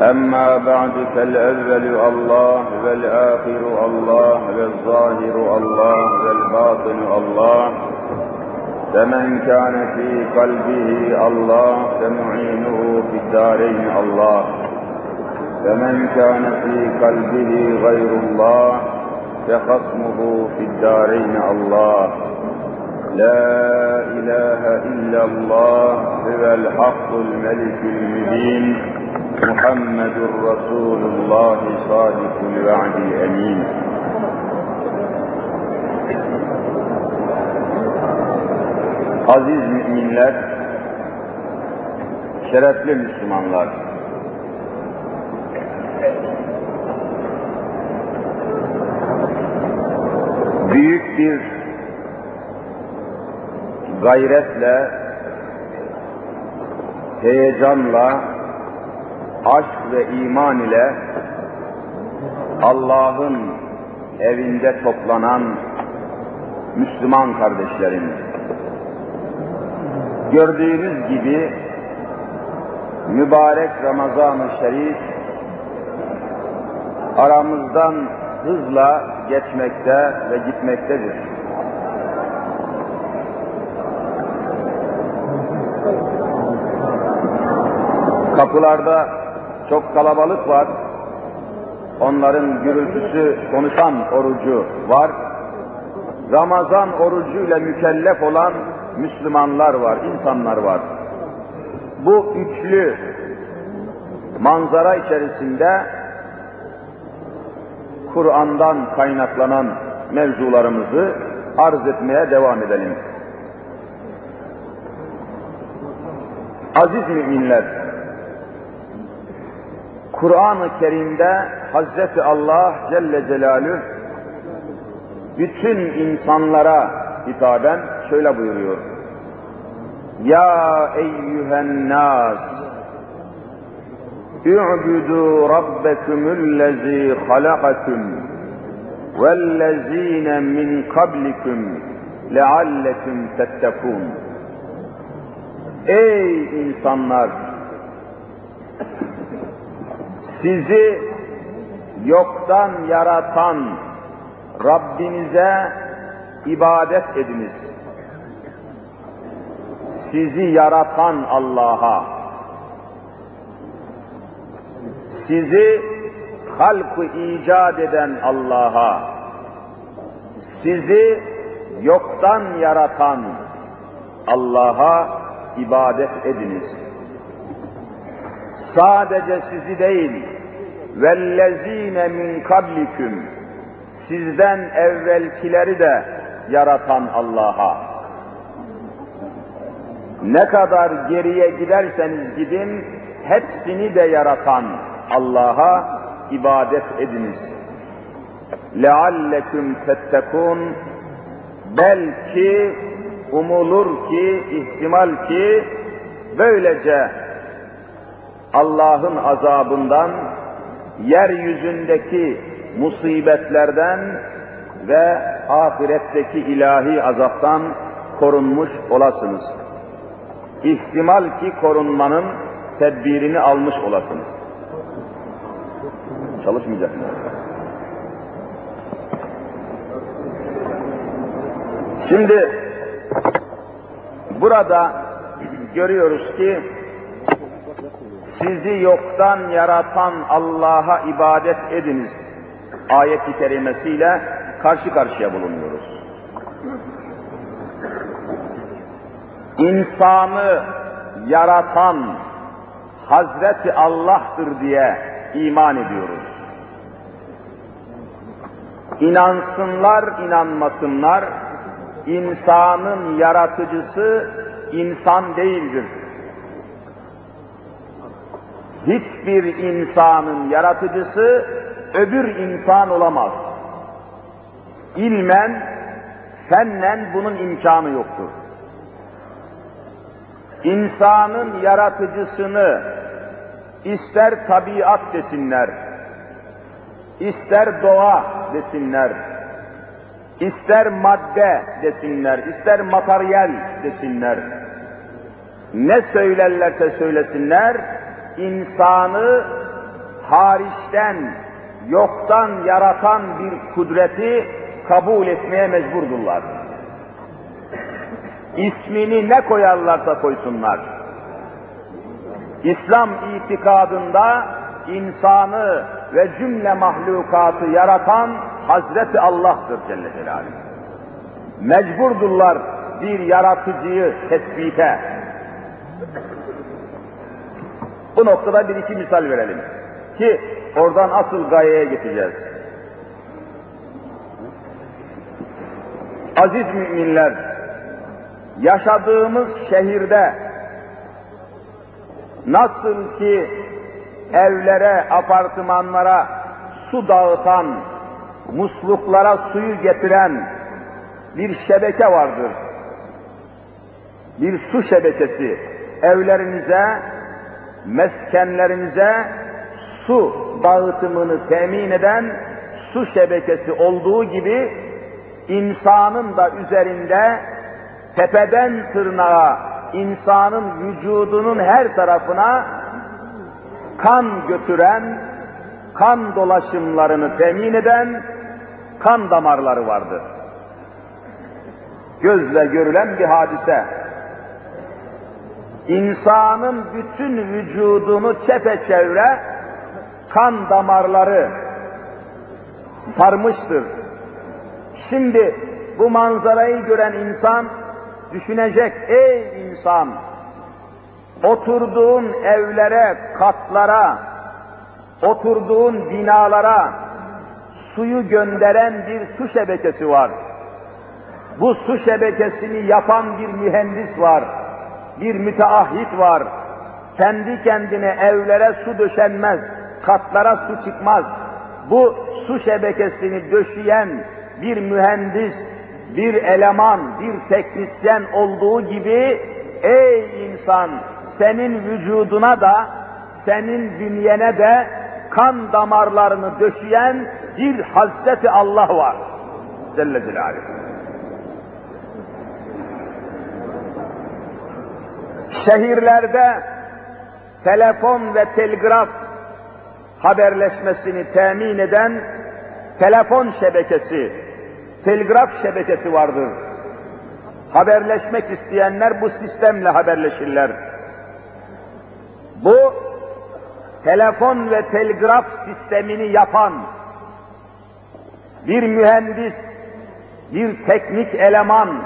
أما بعد فالأول الله والآخر الله والظاهر الله والباطن الله. فمن كان في قلبه الله فمعينه في الدارين الله. فمن كان في قلبه غير الله فخصمه في الدارين الله. لا إله إلا الله هو الحق الملك المبين محمد رسول الله صادق الوعد الأمين Aziz müminler, şerefli Müslümanlar, büyük bir gayretle, heyecanla, aşk ve iman ile Allah'ın evinde toplanan Müslüman kardeşlerim, gördüğünüz gibi mübarek Ramazan-ı Şerif aramızdan hızla geçmekte ve gitmektedir. Kapılarda çok kalabalık var. Onların gürültüsü konuşan orucu var. Ramazan orucuyla mükellef olan Müslümanlar var, insanlar var. Bu üçlü manzara içerisinde Kur'an'dan kaynaklanan mevzularımızı arz etmeye devam edelim. Aziz müminler, Kur'an-ı Kerim'de Hazreti Allah Celle Celaluhu bütün insanlara hitaben şöyle buyuruyor. Ya eyyühen nas اعبدوا ربكم الذي خلقكم والذين من قبلكم لعلكم تتقون Ey insanlar! Sizi yoktan yaratan Rabbinize ibadet ediniz. Sizi yaratan Allah'a, sizi halkı icat eden Allah'a, sizi yoktan yaratan Allah'a ibadet ediniz Sadece sizi değil, vellezine min kablikum, sizden evvelkileri de yaratan Allah'a. Ne kadar geriye giderseniz gidin, hepsini de yaratan Allah'a ibadet ediniz. لَعَلَّكُمْ تَتَّكُونَ Belki umulur ki, ihtimal ki, böylece Allah'ın azabından, yeryüzündeki musibetlerden ve ahiretteki ilahi azaptan korunmuş olasınız. İhtimal ki korunmanın tedbirini almış olasınız. Çalışmayacak mı? Şimdi burada görüyoruz ki sizi yoktan yaratan Allah'a ibadet ediniz ayet-i kerimesiyle karşı karşıya bulunuyoruz. İnsanı yaratan Hazreti Allah'tır diye iman ediyoruz. İnansınlar, inanmasınlar, insanın yaratıcısı insan değildir. Hiçbir insanın yaratıcısı öbür insan olamaz. İlmen, fennen bunun imkanı yoktur. İnsanın yaratıcısını ister tabiat desinler, ister doğa desinler, ister madde desinler, ister materyal desinler, ne söylerlerse söylesinler, insanı hariçten, yoktan yaratan bir kudreti kabul etmeye mecburdurlar. İsmini ne koyarlarsa koysunlar. İslam itikadında insanı ve cümle mahlukatı yaratan Hazreti Allah'tır Celle Celaluhu. Mecburdurlar bir yaratıcıyı tespite. Bu noktada bir iki misal verelim. Ki oradan asıl gayeye geçeceğiz. Aziz müminler, yaşadığımız şehirde nasıl ki evlere, apartmanlara su dağıtan, musluklara suyu getiren bir şebeke vardır. Bir su şebekesi evlerinize, meskenlerinize su dağıtımını temin eden su şebekesi olduğu gibi insanın da üzerinde tepeden tırnağa insanın vücudunun her tarafına kan götüren, kan dolaşımlarını temin eden kan damarları vardır. Gözle görülen bir hadise. İnsanın bütün vücudunu çepeçevre kan damarları sarmıştır. Şimdi bu manzarayı gören insan düşünecek, ey insan, oturduğun evlere, katlara, oturduğun binalara suyu gönderen bir su şebekesi var. Bu su şebekesini yapan bir mühendis var, bir müteahhit var. Kendi kendine evlere su döşenmez, katlara su çıkmaz. Bu su şebekesini döşeyen bir mühendis, bir eleman, bir teknisyen olduğu gibi ey insan senin vücuduna da senin bünyene de kan damarlarını döşeyen bir Hazreti Allah var. Celle Celaluhu. Şehirlerde telefon ve telgraf haberleşmesini temin eden telefon şebekesi, telgraf şebekesi vardır. Haberleşmek isteyenler bu sistemle haberleşirler. Bu telefon ve telgraf sistemini yapan bir mühendis, bir teknik eleman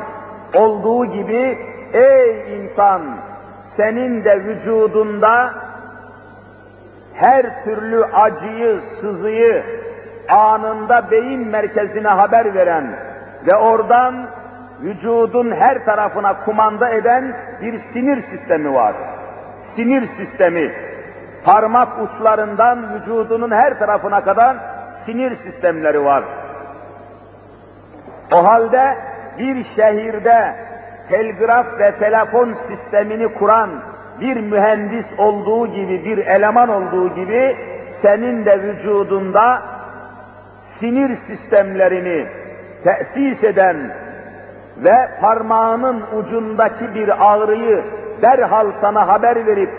olduğu gibi ey insan senin de vücudunda her türlü acıyı, sızıyı anında beyin merkezine haber veren ve oradan vücudun her tarafına kumanda eden bir sinir sistemi var. Sinir sistemi, parmak uçlarından vücudunun her tarafına kadar sinir sistemleri var. O halde bir şehirde telgraf ve telefon sistemini kuran bir mühendis olduğu gibi, bir eleman olduğu gibi senin de vücudunda sinir sistemlerini tesis eden ve parmağının ucundaki bir ağrıyı derhal sana haber verip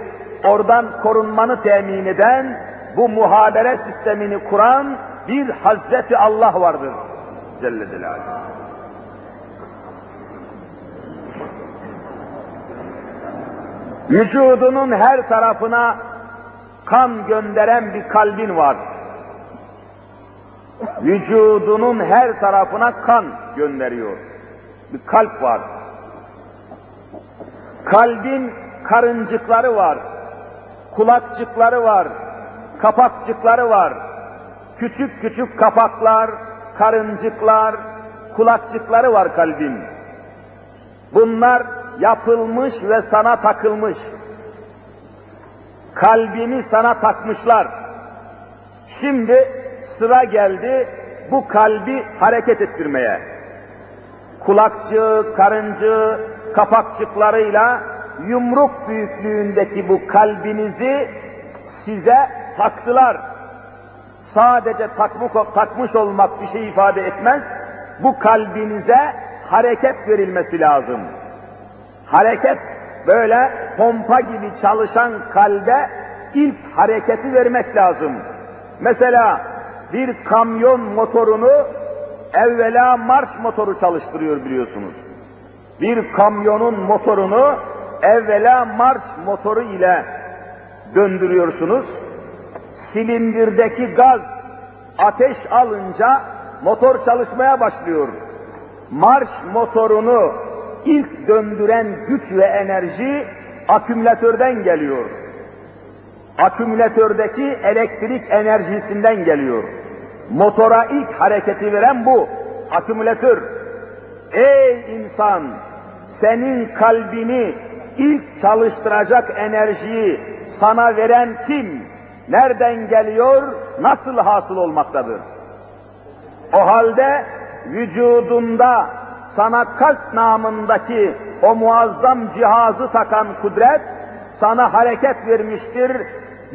oradan korunmanı temin eden bu muhabere sistemini kuran bir Hazreti Allah vardır. Celle Celaluhu. Vücudunun her tarafına kan gönderen bir kalbin var. Vücudunun her tarafına kan gönderiyor. Bir kalp var. Kalbin karıncıkları var, kulakçıkları var, kapakçıkları var. Küçük küçük kapaklar, karıncıklar, kulakçıkları var kalbin. Bunlar yapılmış ve sana takılmış. Kalbini sana takmışlar. Şimdi sıra geldi bu kalbi hareket ettirmeye. Kulakçı, karıncı, kapakçıklarıyla yumruk büyüklüğündeki bu kalbinizi size taktılar. Sadece takmış, takmış olmak bir şey ifade etmez. Bu kalbinize hareket verilmesi lazım. Hareket böyle pompa gibi çalışan kalbe ilk hareketi vermek lazım. Mesela bir kamyon motorunu evvela marş motoru çalıştırıyor biliyorsunuz. Bir kamyonun motorunu evvela marş motoru ile döndürüyorsunuz. Silindirdeki gaz ateş alınca motor çalışmaya başlıyor. Marş motorunu ilk döndüren güç ve enerji akümülatörden geliyor. Akümülatördeki elektrik enerjisinden geliyor. Motora ilk hareketi veren bu, akümülatör. Ey insan, senin kalbini ilk çalıştıracak enerjiyi sana veren kim? Nereden geliyor, nasıl hasıl olmaktadır? O halde vücudunda sana kalp namındaki o muazzam cihazı takan kudret sana hareket vermiştir.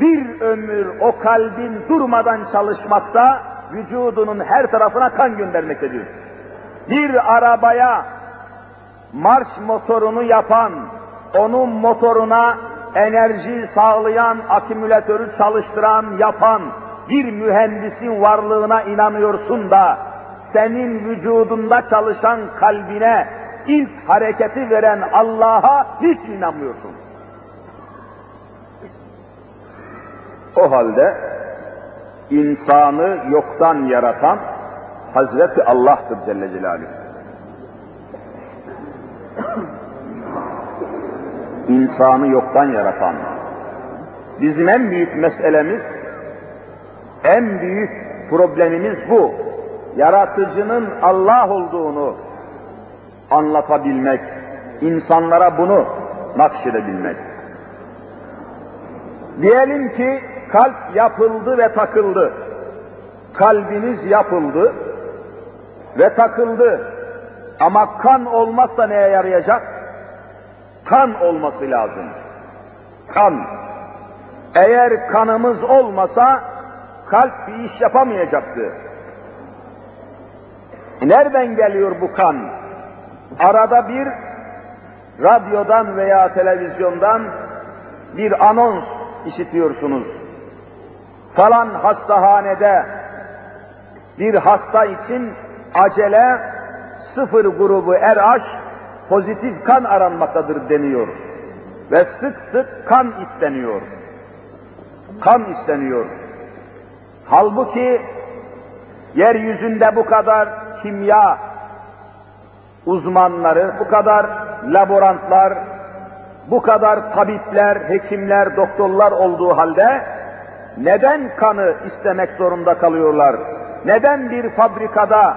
Bir ömür o kalbin durmadan çalışmakta, vücudunun her tarafına kan göndermektedir. Bir arabaya marş motorunu yapan, onun motoruna enerji sağlayan, akümülatörü çalıştıran, yapan bir mühendisin varlığına inanıyorsun da, senin vücudunda çalışan kalbine ilk hareketi veren Allah'a hiç inanmıyorsun. O halde insanı yoktan yaratan Hazreti Allah'tır Celle Celaluhu. İnsanı yoktan yaratan. Bizim en büyük meselemiz, en büyük problemimiz bu. Yaratıcının Allah olduğunu anlatabilmek, insanlara bunu nakşedebilmek. Diyelim ki kalp yapıldı ve takıldı. Kalbiniz yapıldı ve takıldı. Ama kan olmazsa neye yarayacak? Kan olması lazım. Kan. Eğer kanımız olmasa kalp bir iş yapamayacaktı. Nereden geliyor bu kan? Arada bir radyodan veya televizyondan bir anons işitiyorsunuz. Falan hastahanede bir hasta için acele sıfır grubu RH pozitif kan aranmaktadır deniyor. Ve sık sık kan isteniyor. Kan isteniyor. Halbuki yeryüzünde bu kadar kimya uzmanları, bu kadar laborantlar, bu kadar tabipler, hekimler, doktorlar olduğu halde neden kanı istemek zorunda kalıyorlar? Neden bir fabrikada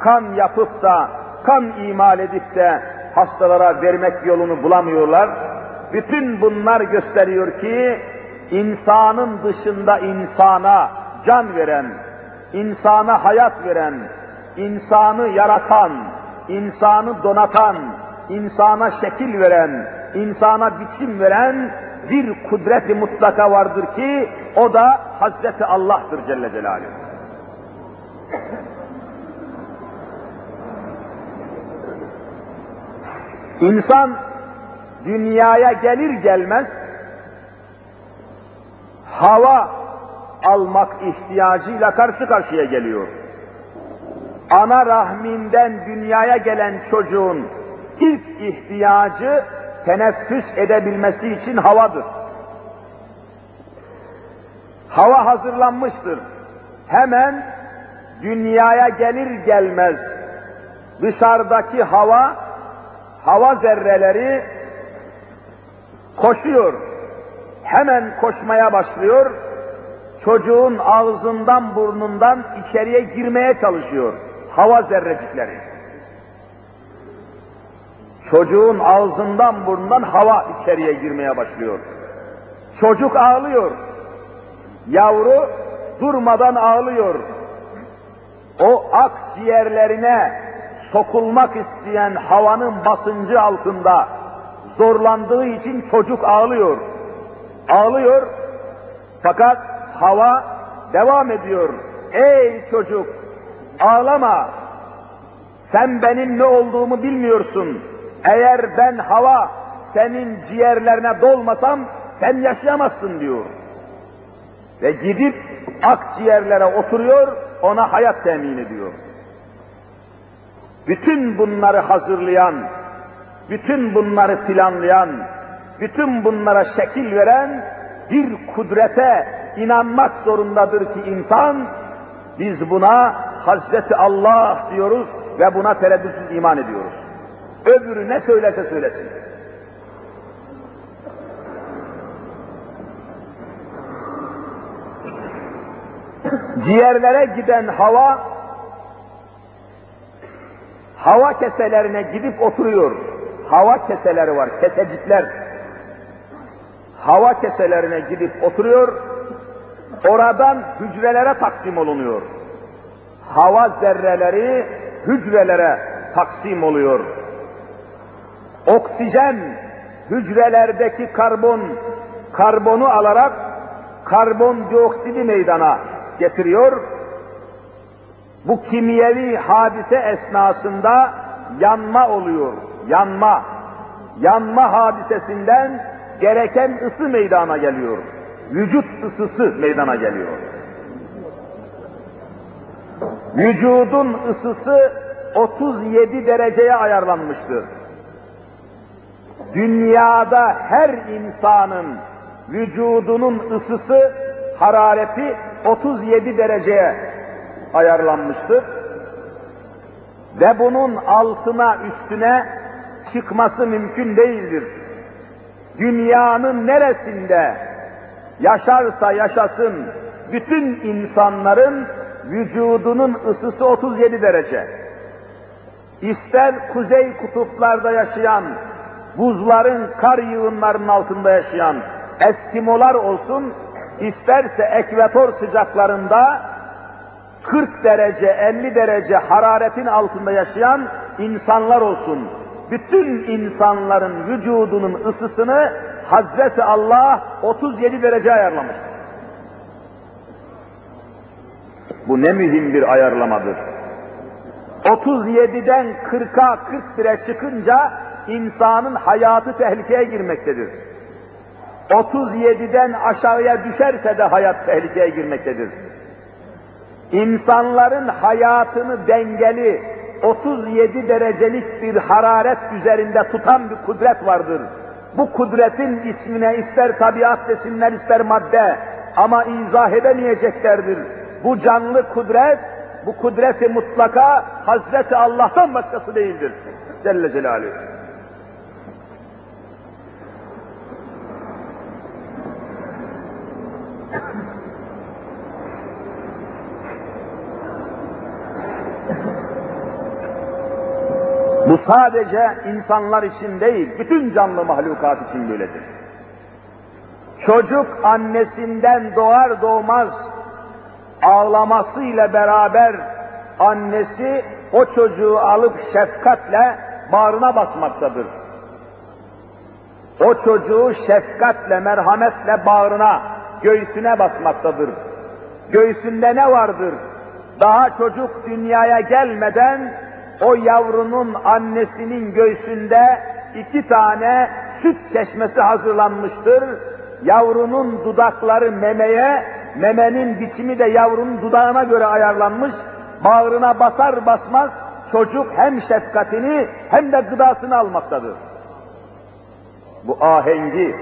kan yapıp da, kan imal edip de hastalara vermek yolunu bulamıyorlar? Bütün bunlar gösteriyor ki insanın dışında insana can veren, insana hayat veren, insanı yaratan, insanı donatan, insana şekil veren, insana biçim veren bir kudreti mutlaka vardır ki o da Hazreti Allah'tır Celle Celaluhu. İnsan dünyaya gelir gelmez hava almak ihtiyacıyla karşı karşıya geliyor. Ana rahminden dünyaya gelen çocuğun ilk ihtiyacı teneffüs edebilmesi için havadır. Hava hazırlanmıştır. Hemen dünyaya gelir gelmez dışarıdaki hava, hava zerreleri koşuyor. Hemen koşmaya başlıyor. Çocuğun ağzından burnundan içeriye girmeye çalışıyor. Hava zerrecikleri. Çocuğun ağzından burnundan hava içeriye girmeye başlıyor. Çocuk ağlıyor. Yavru durmadan ağlıyor. O akciğerlerine sokulmak isteyen havanın basıncı altında zorlandığı için çocuk ağlıyor. Ağlıyor fakat hava devam ediyor. Ey çocuk ağlama sen benim ne olduğumu bilmiyorsun. Eğer ben hava senin ciğerlerine dolmasam sen yaşayamazsın diyor. Ve gidip akciğerlere oturuyor, ona hayat temin ediyor. Bütün bunları hazırlayan, bütün bunları planlayan, bütün bunlara şekil veren bir kudrete inanmak zorundadır ki insan, biz buna Hazreti Allah diyoruz ve buna tereddütsüz iman ediyoruz. Öbürü ne söylese söylesin. Ciğerlere giden hava, hava keselerine gidip oturuyor. Hava keseleri var, kesecikler. Hava keselerine gidip oturuyor, oradan hücrelere taksim olunuyor. Hava zerreleri hücrelere taksim oluyor. Oksijen hücrelerdeki karbon, karbonu alarak karbondioksidi meydana getiriyor. Bu kimyevi hadise esnasında yanma oluyor. Yanma. Yanma hadisesinden gereken ısı meydana geliyor. Vücut ısısı meydana geliyor. Vücudun ısısı 37 dereceye ayarlanmıştır. Dünyada her insanın vücudunun ısısı, harareti 37 dereceye ayarlanmıştır. Ve bunun altına üstüne çıkması mümkün değildir. Dünyanın neresinde yaşarsa yaşasın bütün insanların vücudunun ısısı 37 derece. İster kuzey kutuplarda yaşayan, buzların, kar yığınlarının altında yaşayan Eskimolar olsun, isterse ekvator sıcaklarında 40 derece, 50 derece hararetin altında yaşayan insanlar olsun. Bütün insanların vücudunun ısısını Hazreti Allah 37 derece ayarlamış. Bu ne mühim bir ayarlamadır. 37'den 40'a 40 lira çıkınca insanın hayatı tehlikeye girmektedir. 37'den aşağıya düşerse de hayat tehlikeye girmektedir. İnsanların hayatını dengeli, 37 derecelik bir hararet üzerinde tutan bir kudret vardır. Bu kudretin ismine ister tabiat desinler ister madde ama izah edemeyeceklerdir. Bu canlı kudret, bu kudreti mutlaka Hazreti Allah'tan başkası değildir. Celle Celaluhu. Bu sadece insanlar için değil, bütün canlı mahlukat için böyledir. Çocuk annesinden doğar doğmaz ağlamasıyla beraber annesi o çocuğu alıp şefkatle bağrına basmaktadır. O çocuğu şefkatle, merhametle bağrına, göğsüne basmaktadır. Göğsünde ne vardır? Daha çocuk dünyaya gelmeden o yavrunun annesinin göğsünde iki tane süt çeşmesi hazırlanmıştır. Yavrunun dudakları memeye, memenin biçimi de yavrunun dudağına göre ayarlanmış. Bağrına basar basmaz çocuk hem şefkatini hem de gıdasını almaktadır. Bu ahengi,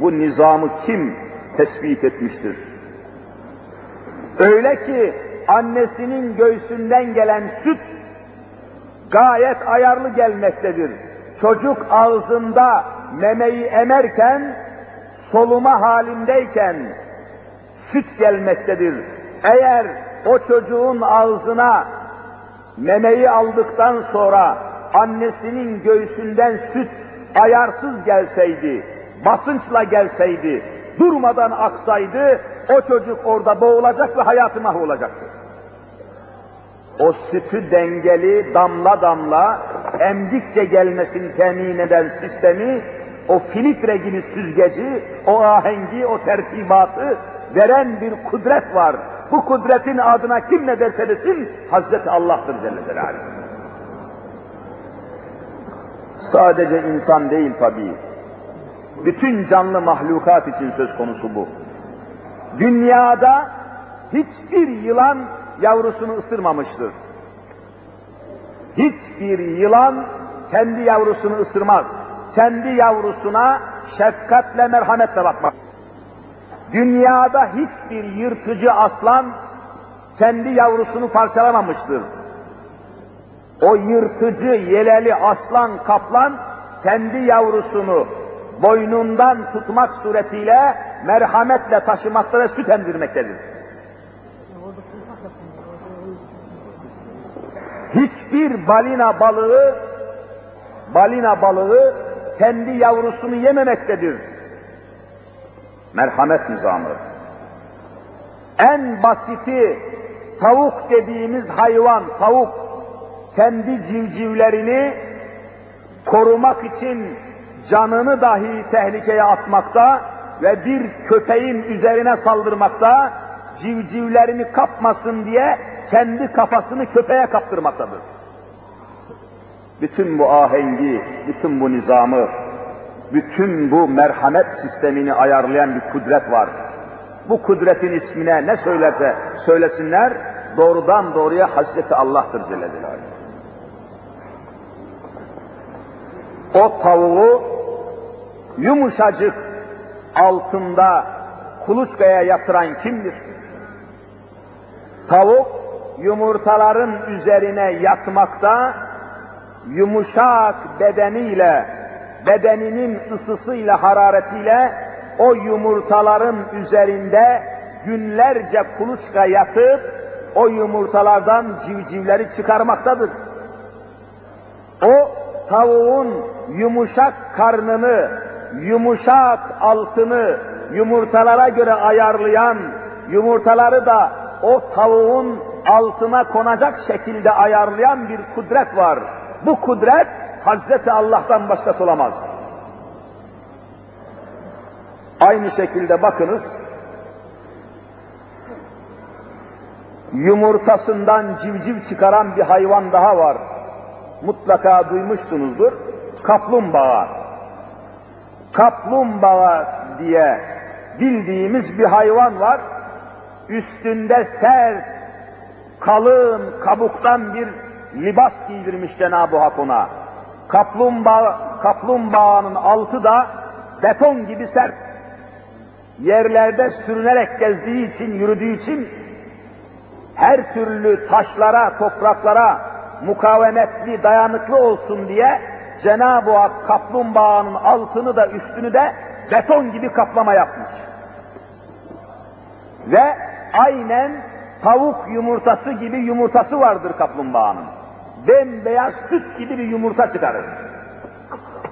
bu nizamı kim tespit etmiştir? Öyle ki annesinin göğsünden gelen süt gayet ayarlı gelmektedir. Çocuk ağzında memeyi emerken, soluma halindeyken süt gelmektedir. Eğer o çocuğun ağzına memeyi aldıktan sonra annesinin göğsünden süt ayarsız gelseydi, basınçla gelseydi, durmadan aksaydı, o çocuk orada boğulacak ve hayatı mahvolacaktı o sütü dengeli damla damla emdikçe gelmesini temin eden sistemi, o filtre gibi süzgeci, o ahengi, o tertibatı veren bir kudret var. Bu kudretin adına kim ne derse desin, Hazreti Allah'tır Celle Celaluhu. Sadece insan değil tabii. Bütün canlı mahlukat için söz konusu bu. Dünyada hiçbir yılan yavrusunu ısırmamıştır. Hiçbir yılan kendi yavrusunu ısırmaz. Kendi yavrusuna şefkatle, merhametle bakmak. Dünyada hiçbir yırtıcı aslan kendi yavrusunu parçalamamıştır. O yırtıcı, yeleli aslan, kaplan kendi yavrusunu boynundan tutmak suretiyle merhametle taşımakta ve süt emdirmektedir. Hiçbir balina balığı balina balığı kendi yavrusunu yememektedir. Merhamet nizamı. En basiti tavuk dediğimiz hayvan, tavuk kendi civcivlerini korumak için canını dahi tehlikeye atmakta ve bir köpeğin üzerine saldırmakta, civcivlerini kapmasın diye kendi kafasını köpeğe kaptırmaktadır. Bütün bu ahengi, bütün bu nizamı, bütün bu merhamet sistemini ayarlayan bir kudret var. Bu kudretin ismine ne söylerse söylesinler, doğrudan doğruya Hazreti Allah'tır Celle. O tavuğu yumuşacık altında kuluçkaya yatıran kimdir? Tavuk yumurtaların üzerine yatmakta, yumuşak bedeniyle, bedeninin ısısıyla, hararetiyle o yumurtaların üzerinde günlerce kuluçka yatıp o yumurtalardan civcivleri çıkarmaktadır. O tavuğun yumuşak karnını, yumuşak altını yumurtalara göre ayarlayan, yumurtaları da o tavuğun altına konacak şekilde ayarlayan bir kudret var. Bu kudret Hazreti Allah'tan başkası olamaz. Aynı şekilde bakınız, yumurtasından civciv çıkaran bir hayvan daha var. Mutlaka duymuşsunuzdur. Kaplumbağa. Kaplumbağa diye bildiğimiz bir hayvan var. Üstünde sert, kalın, kabuktan bir libas giydirmiş Cenab-ı Hak ona. Kaplumbağa, kaplumbağanın altı da beton gibi sert. Yerlerde sürünerek gezdiği için, yürüdüğü için her türlü taşlara, topraklara mukavemetli, dayanıklı olsun diye Cenab-ı Hak kaplumbağanın altını da üstünü de beton gibi kaplama yapmış. Ve aynen tavuk yumurtası gibi yumurtası vardır kaplumbağanın. Bembeyaz süt gibi bir yumurta çıkarır.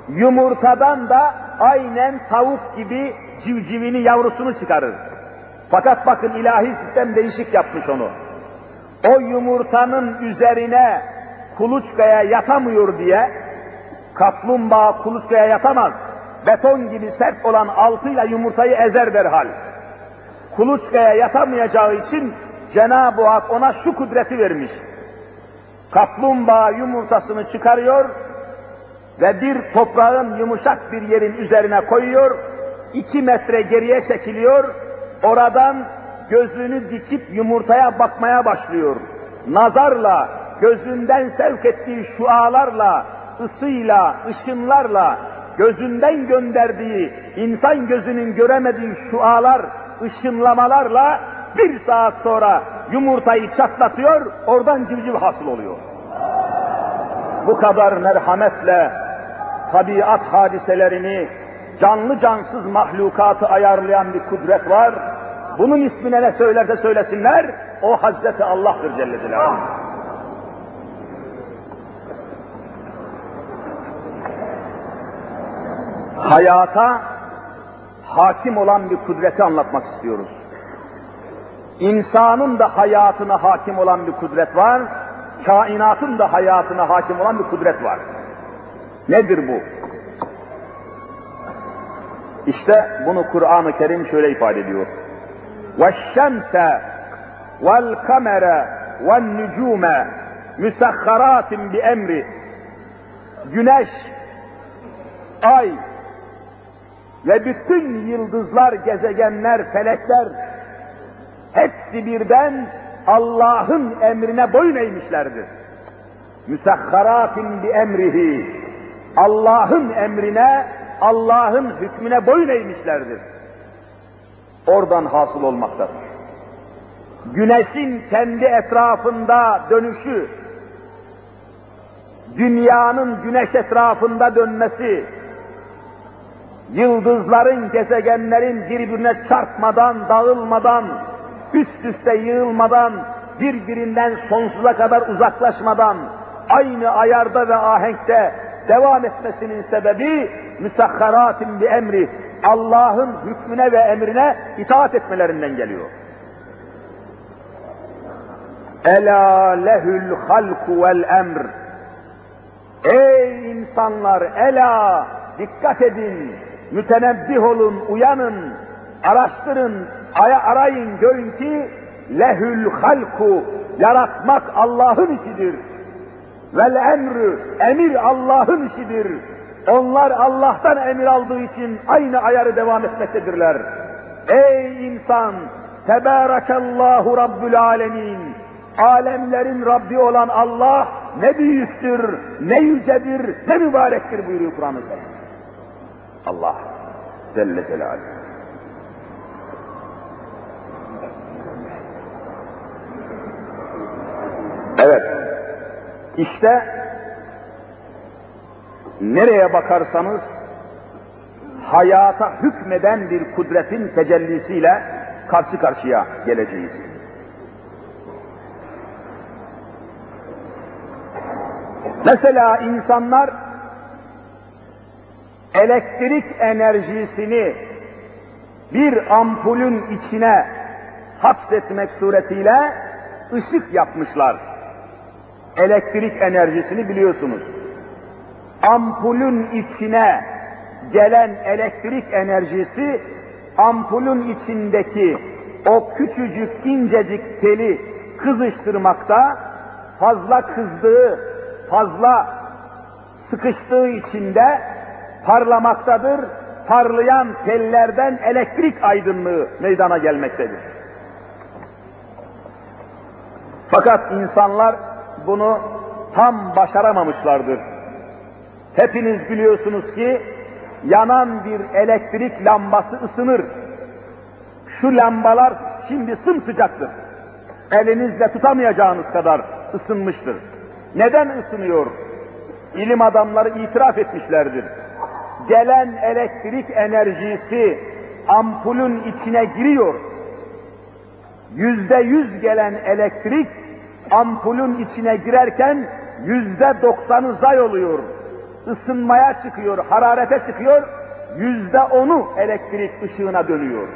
Yumurtadan da aynen tavuk gibi civcivini, yavrusunu çıkarır. Fakat bakın ilahi sistem değişik yapmış onu. O yumurtanın üzerine kuluçkaya yatamıyor diye, kaplumbağa kuluçkaya yatamaz. Beton gibi sert olan altıyla yumurtayı ezer derhal. Kuluçkaya yatamayacağı için Cenab-ı Hak ona şu kudreti vermiş. Kaplumbağa yumurtasını çıkarıyor ve bir toprağın yumuşak bir yerin üzerine koyuyor, iki metre geriye çekiliyor, oradan gözünü dikip yumurtaya bakmaya başlıyor. Nazarla, gözünden sevk ettiği şualarla, ısıyla, ışınlarla, gözünden gönderdiği, insan gözünün göremediği şualar, ışınlamalarla bir saat sonra yumurtayı çatlatıyor, oradan civciv hasıl oluyor. Bu kadar merhametle tabiat hadiselerini, canlı cansız mahlukatı ayarlayan bir kudret var. Bunun ismine ne söylerse söylesinler, o Hazreti Allah'tır Celle Celaluhu. Hayata hakim olan bir kudreti anlatmak istiyoruz İnsanın da hayatına hakim olan bir kudret var, kainatın da hayatına hakim olan bir kudret var. Nedir bu? İşte bunu Kur'an-ı Kerim şöyle ifade ediyor. وَالشَّمْسَ وَالْقَمَرَ وَالنُّجُومَ مُسَخَّرَاتٍ بِاَمْرِ Güneş, ay ve bütün yıldızlar, gezegenler, felekler hepsi birden Allah'ın emrine boyun eğmişlerdir. Müsahharatin bi emrihi. Allah'ın emrine, Allah'ın hükmüne boyun eğmişlerdir. Oradan hasıl olmaktadır. Güneşin kendi etrafında dönüşü, dünyanın güneş etrafında dönmesi, yıldızların, gezegenlerin birbirine çarpmadan, dağılmadan, üst üste yığılmadan, birbirinden sonsuza kadar uzaklaşmadan, aynı ayarda ve ahenkte devam etmesinin sebebi müsahharatin bir emri, Allah'ın hükmüne ve emrine itaat etmelerinden geliyor. Ela lehül halku vel emr. Ey insanlar, ela, dikkat edin, mütenebbih olun, uyanın, araştırın, arayın, görün ki lehül halku, yaratmak Allah'ın işidir. Vel emrü, emir Allah'ın işidir. Onlar Allah'tan emir aldığı için aynı ayarı devam etmektedirler. Ey insan, Tebârekallahu Rabbül Alemin. Alemlerin Rabbi olan Allah ne büyüktür, ne yücedir, ne mübarektir buyuruyor Kur'an-ı Kerim. Allah Celle Celaluhu. Evet, işte nereye bakarsanız hayata hükmeden bir kudretin tecellisiyle karşı karşıya geleceğiz. Mesela insanlar elektrik enerjisini bir ampulün içine hapsetmek suretiyle ışık yapmışlar. Elektrik enerjisini biliyorsunuz. Ampulün içine gelen elektrik enerjisi ampulün içindeki o küçücük incecik teli kızıştırmakta, fazla kızdığı, fazla sıkıştığı içinde parlamaktadır. Parlayan tellerden elektrik aydınlığı meydana gelmektedir. Fakat insanlar bunu tam başaramamışlardır. Hepiniz biliyorsunuz ki yanan bir elektrik lambası ısınır. Şu lambalar şimdi sımsıcaktır. Elinizle tutamayacağınız kadar ısınmıştır. Neden ısınıyor? İlim adamları itiraf etmişlerdir. Gelen elektrik enerjisi ampulün içine giriyor. Yüzde yüz gelen elektrik ampulün içine girerken yüzde doksanı zay oluyor. Isınmaya çıkıyor, hararete çıkıyor, yüzde onu elektrik ışığına dönüyor.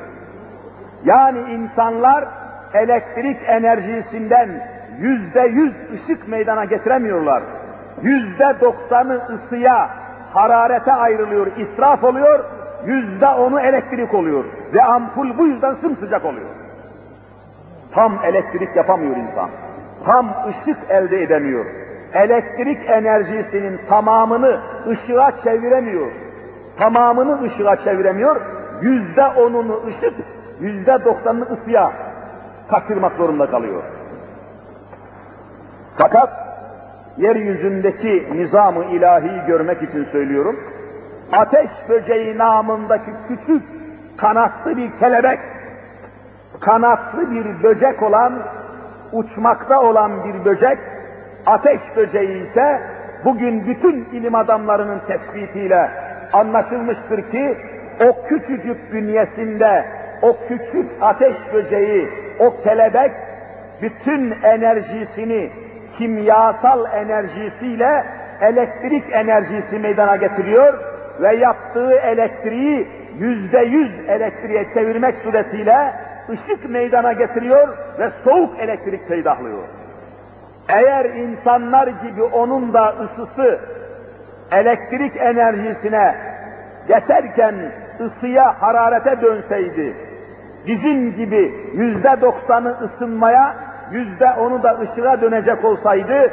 Yani insanlar elektrik enerjisinden yüzde yüz ışık meydana getiremiyorlar. Yüzde doksanı ısıya, hararete ayrılıyor, israf oluyor, yüzde onu elektrik oluyor. Ve ampul bu yüzden sımsıcak oluyor. Tam elektrik yapamıyor insan. Tam ışık elde edemiyor. Elektrik enerjisinin tamamını ışığa çeviremiyor. Tamamını ışığa çeviremiyor. Yüzde onunu ışık, yüzde doksanını ısıya kaçırmak zorunda kalıyor. Fakat yeryüzündeki nizamı ilahi görmek için söylüyorum. Ateş böceği namındaki küçük kanatlı bir kelebek, kanatlı bir böcek olan, uçmakta olan bir böcek, ateş böceği ise bugün bütün ilim adamlarının tespitiyle anlaşılmıştır ki o küçücük bünyesinde o küçük ateş böceği, o kelebek bütün enerjisini kimyasal enerjisiyle elektrik enerjisi meydana getiriyor ve yaptığı elektriği yüzde yüz elektriğe çevirmek suretiyle ışık meydana getiriyor ve soğuk elektrik peydahlıyor. Eğer insanlar gibi onun da ısısı elektrik enerjisine geçerken ısıya, hararete dönseydi, bizim gibi yüzde doksanı ısınmaya, yüzde onu da ışığa dönecek olsaydı,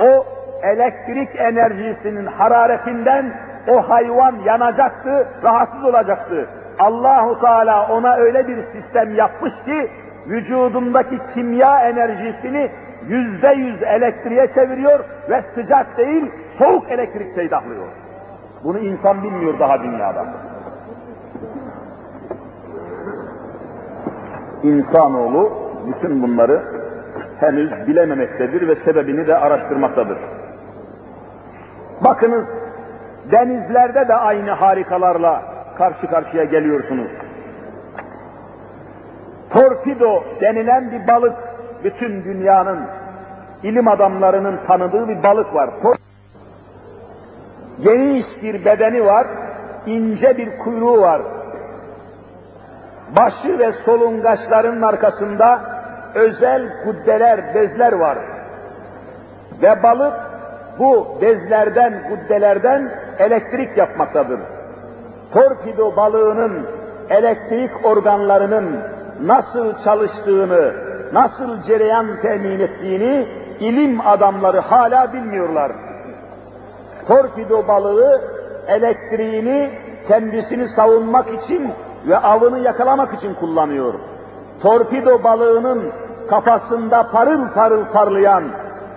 o elektrik enerjisinin hararetinden o hayvan yanacaktı, rahatsız olacaktı. Allahu Teala ona öyle bir sistem yapmış ki, vücudundaki kimya enerjisini yüzde yüz elektriğe çeviriyor ve sıcak değil, soğuk elektrik peydahlıyor. Bunu insan bilmiyor daha dünyada. İnsanoğlu bütün bunları henüz bilememektedir ve sebebini de araştırmaktadır. Bakınız denizlerde de aynı harikalarla karşı karşıya geliyorsunuz. Torpido denilen bir balık bütün dünyanın ilim adamlarının tanıdığı bir balık var. Geniş bir bedeni var, ince bir kuyruğu var. Başı ve solungaçlarının arkasında özel kuddeler, bezler var. Ve balık bu bezlerden, kuddelerden elektrik yapmaktadır. Torpido balığının elektrik organlarının nasıl çalıştığını, nasıl cereyan temin ettiğini ilim adamları hala bilmiyorlar. Torpido balığı elektriğini kendisini savunmak için ve avını yakalamak için kullanıyor. Torpido balığının kafasında parıl parıl parlayan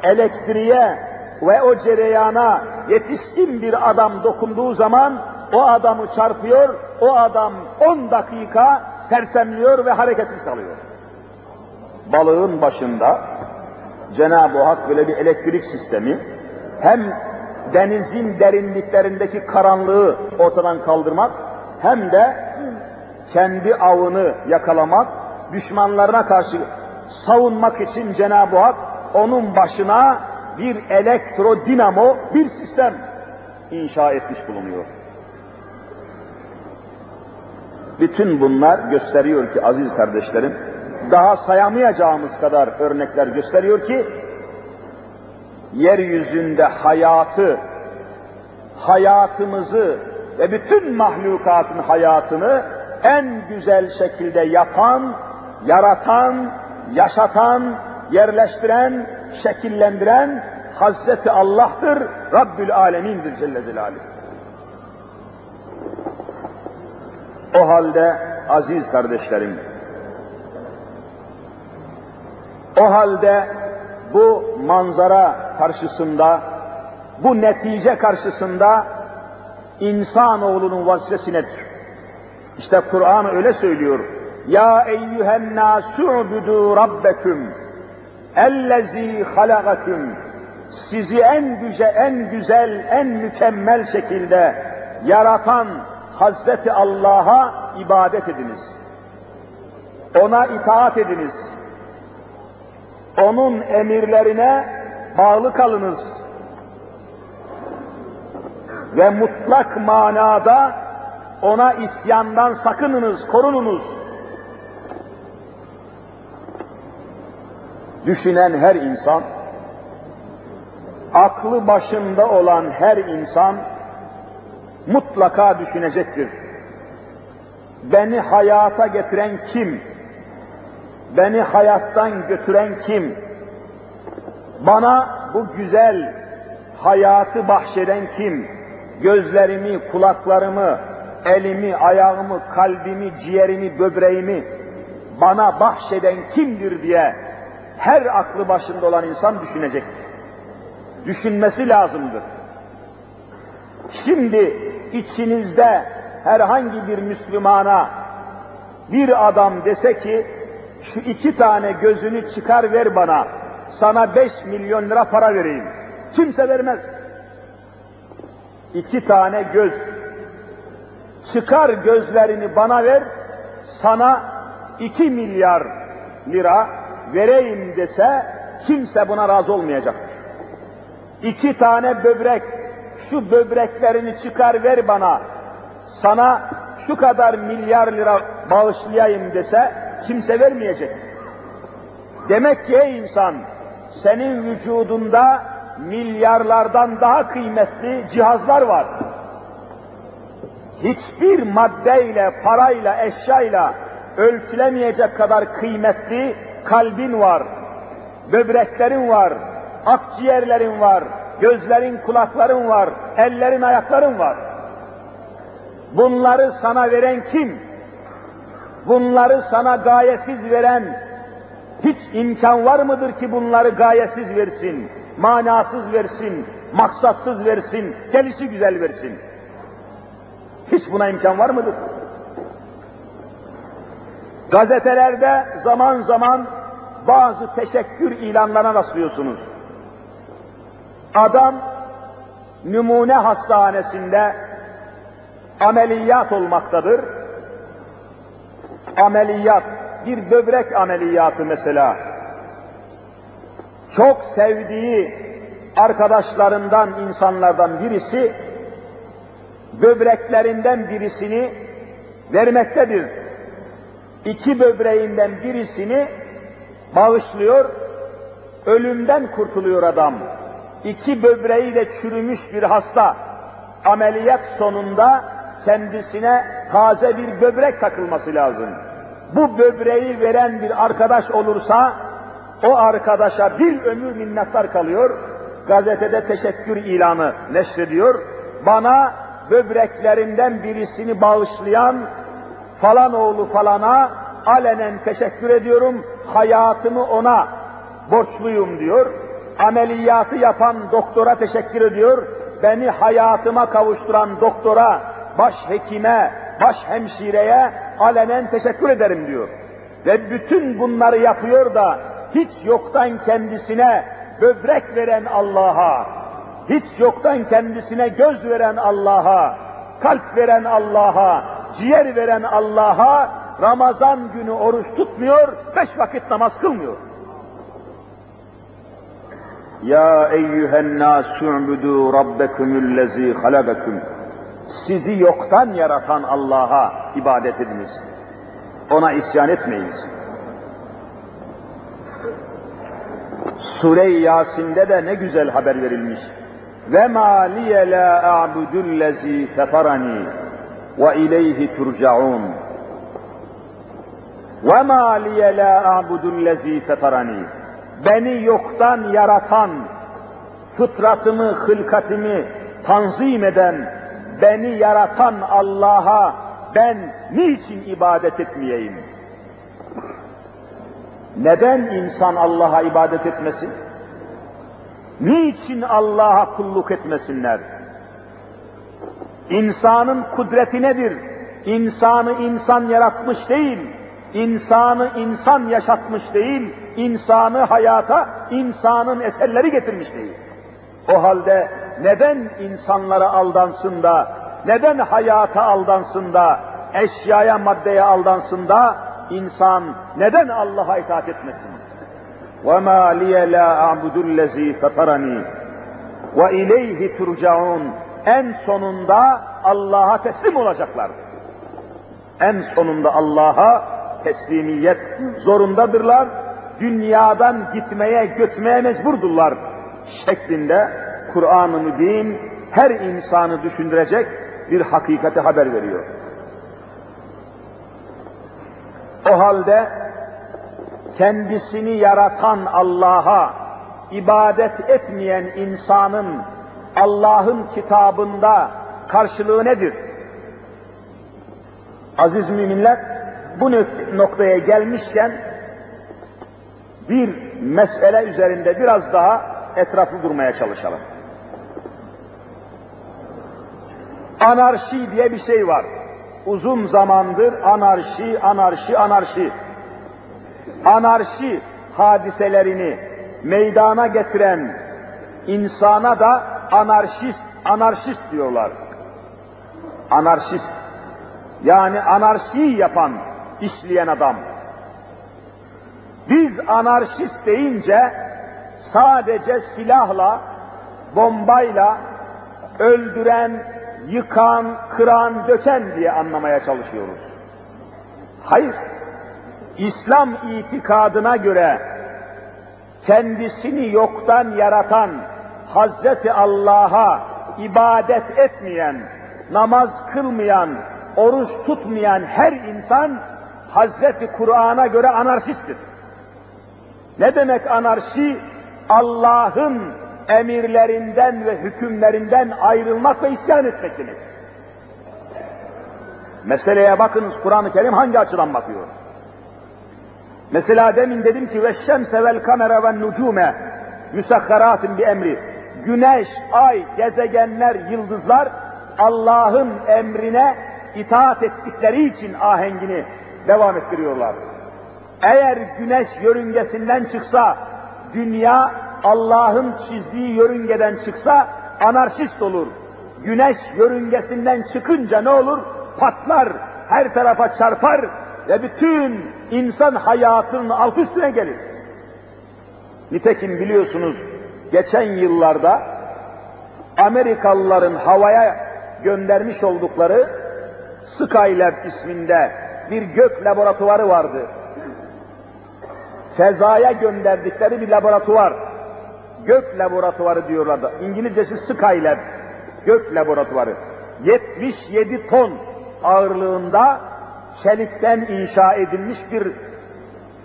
elektriğe ve o cereyana yetişkin bir adam dokunduğu zaman o adamı çarpıyor, o adam 10 dakika sersemliyor ve hareketsiz kalıyor. Balığın başında Cenab-ı Hak böyle bir elektrik sistemi hem denizin derinliklerindeki karanlığı ortadan kaldırmak hem de kendi avını yakalamak, düşmanlarına karşı savunmak için Cenab-ı Hak onun başına bir elektrodinamo, bir sistem inşa etmiş bulunuyor. Bütün bunlar gösteriyor ki aziz kardeşlerim, daha sayamayacağımız kadar örnekler gösteriyor ki, yeryüzünde hayatı, hayatımızı ve bütün mahlukatın hayatını en güzel şekilde yapan, yaratan, yaşatan, yerleştiren, şekillendiren Hazreti Allah'tır, Rabbül Alemin'dir Celle Celaluhu. O halde aziz kardeşlerim, o halde bu manzara karşısında, bu netice karşısında insanoğlunun vazifesi nedir? İşte Kur'an öyle söylüyor. Ya eyyühen nâsu'budu rabbeküm ellezî halagakum sizi en güzel, en güzel, en mükemmel şekilde yaratan Hazreti Allah'a ibadet ediniz. Ona itaat ediniz. Onun emirlerine bağlı kalınız. Ve mutlak manada ona isyandan sakınınız, korununuz. Düşünen her insan, aklı başında olan her insan mutlaka düşünecektir. Beni hayata getiren kim? Beni hayattan götüren kim? Bana bu güzel hayatı bahşeden kim? Gözlerimi, kulaklarımı, elimi, ayağımı, kalbimi, ciğerimi, böbreğimi bana bahşeden kimdir diye her aklı başında olan insan düşünecektir. Düşünmesi lazımdır. Şimdi içinizde herhangi bir Müslümana bir adam dese ki şu iki tane gözünü çıkar ver bana sana beş milyon lira para vereyim. Kimse vermez. İki tane göz çıkar gözlerini bana ver sana iki milyar lira vereyim dese kimse buna razı olmayacaktır. İki tane böbrek şu böbreklerini çıkar ver bana, sana şu kadar milyar lira bağışlayayım dese kimse vermeyecek. Demek ki ey insan, senin vücudunda milyarlardan daha kıymetli cihazlar var. Hiçbir maddeyle, parayla, eşyayla ölçülemeyecek kadar kıymetli kalbin var, böbreklerin var, akciğerlerin var, gözlerin, kulakların var, ellerin, ayakların var. Bunları sana veren kim? Bunları sana gayesiz veren, Hiç imkan var mıdır ki bunları gayesiz versin, manasız versin, maksatsız versin, gelişi güzel versin? Hiç buna imkan var mıdır? Gazetelerde zaman zaman bazı teşekkür ilanlarına rastlıyorsunuz. Adam numune hastanesinde ameliyat olmaktadır. Ameliyat, bir böbrek ameliyatı mesela. Çok sevdiği arkadaşlarından, insanlardan birisi böbreklerinden birisini vermektedir. İki böbreğinden birisini bağışlıyor, ölümden kurtuluyor adam. İki böbreği de çürümüş bir hasta ameliyat sonunda kendisine taze bir böbrek takılması lazım. Bu böbreği veren bir arkadaş olursa o arkadaşa bir ömür minnettar kalıyor. Gazetede teşekkür ilanı neşrediyor. Bana böbreklerinden birisini bağışlayan falan oğlu falana alenen teşekkür ediyorum. Hayatımı ona borçluyum diyor. Ameliyatı yapan doktora teşekkür ediyor. Beni hayatıma kavuşturan doktora, baş hekime, baş hemşireye alenen teşekkür ederim diyor. Ve bütün bunları yapıyor da hiç yoktan kendisine böbrek veren Allah'a, hiç yoktan kendisine göz veren Allah'a, kalp veren Allah'a, ciğer veren Allah'a Ramazan günü oruç tutmuyor, beş vakit namaz kılmıyor. Ya eyyühen nâs'u'budu rabbekumullezî halagakum. Sizi yoktan yaratan Allah'a ibadet ediniz. Ona isyan etmeyiniz. Sure-i Yasin'de de ne güzel haber verilmiş. Ve ma liye la a'budullezî fetarani ve ileyhi turcaun. Ve ma liye la a'budullezî fetarani. Beni yoktan yaratan, fıtratımı, hılkatimi tanzim eden, beni yaratan Allah'a ben niçin ibadet etmeyeyim? Neden insan Allah'a ibadet etmesin? Niçin Allah'a kulluk etmesinler? İnsanın kudreti nedir? İnsanı insan yaratmış değil, insanı insan yaşatmış değil, insanı hayata insanın eserleri getirmiş değil. O halde neden insanlara aldansın da, neden hayata aldansın da, eşyaya, maddeye aldansın da, insan neden Allah'a itaat etmesin? وَمَا لِيَ لَا أَعْبُدُ الَّذ۪ي فَطَرَنِي وَاِلَيْهِ تُرْجَعُونَ En sonunda Allah'a teslim olacaklar. En sonunda Allah'a teslimiyet zorundadırlar. Dünyadan gitmeye, götmeye mecburdurlar şeklinde Kur'an-ı Mübin her insanı düşündürecek bir hakikati haber veriyor. O halde kendisini yaratan Allah'a ibadet etmeyen insanın Allah'ın kitabında karşılığı nedir? Aziz müminler, bu noktaya gelmişken bir mesele üzerinde biraz daha etraflı durmaya çalışalım. Anarşi diye bir şey var. Uzun zamandır anarşi, anarşi, anarşi. Anarşi hadiselerini meydana getiren insana da anarşist, anarşist diyorlar. Anarşist. Yani anarşiyi yapan, işleyen adam. Biz anarşist deyince sadece silahla, bombayla öldüren, yıkan, kıran, döken diye anlamaya çalışıyoruz. Hayır. İslam itikadına göre kendisini yoktan yaratan Hazreti Allah'a ibadet etmeyen, namaz kılmayan, oruç tutmayan her insan Hazreti Kur'an'a göre anarşisttir. Ne demek anarşi? Allah'ın emirlerinden ve hükümlerinden ayrılmak ve isyan etmek demek. Meseleye bakınız Kur'an-ı Kerim hangi açıdan bakıyor? Mesela demin dedim ki ve şemse vel kamera ve nucume müsakharatin bir emri. Güneş, ay, gezegenler, yıldızlar Allah'ın emrine itaat ettikleri için ahengini devam ettiriyorlar. Eğer güneş yörüngesinden çıksa, dünya Allah'ın çizdiği yörüngeden çıksa anarşist olur. Güneş yörüngesinden çıkınca ne olur? Patlar, her tarafa çarpar ve bütün insan hayatının alt üstüne gelir. Nitekim biliyorsunuz geçen yıllarda Amerikalıların havaya göndermiş oldukları Skylab isminde bir gök laboratuvarı vardı. Fezaya gönderdikleri bir laboratuvar. Gök laboratuvarı diyorlardı. İngilizcesi Skylab. Gök laboratuvarı. 77 ton ağırlığında çelikten inşa edilmiş bir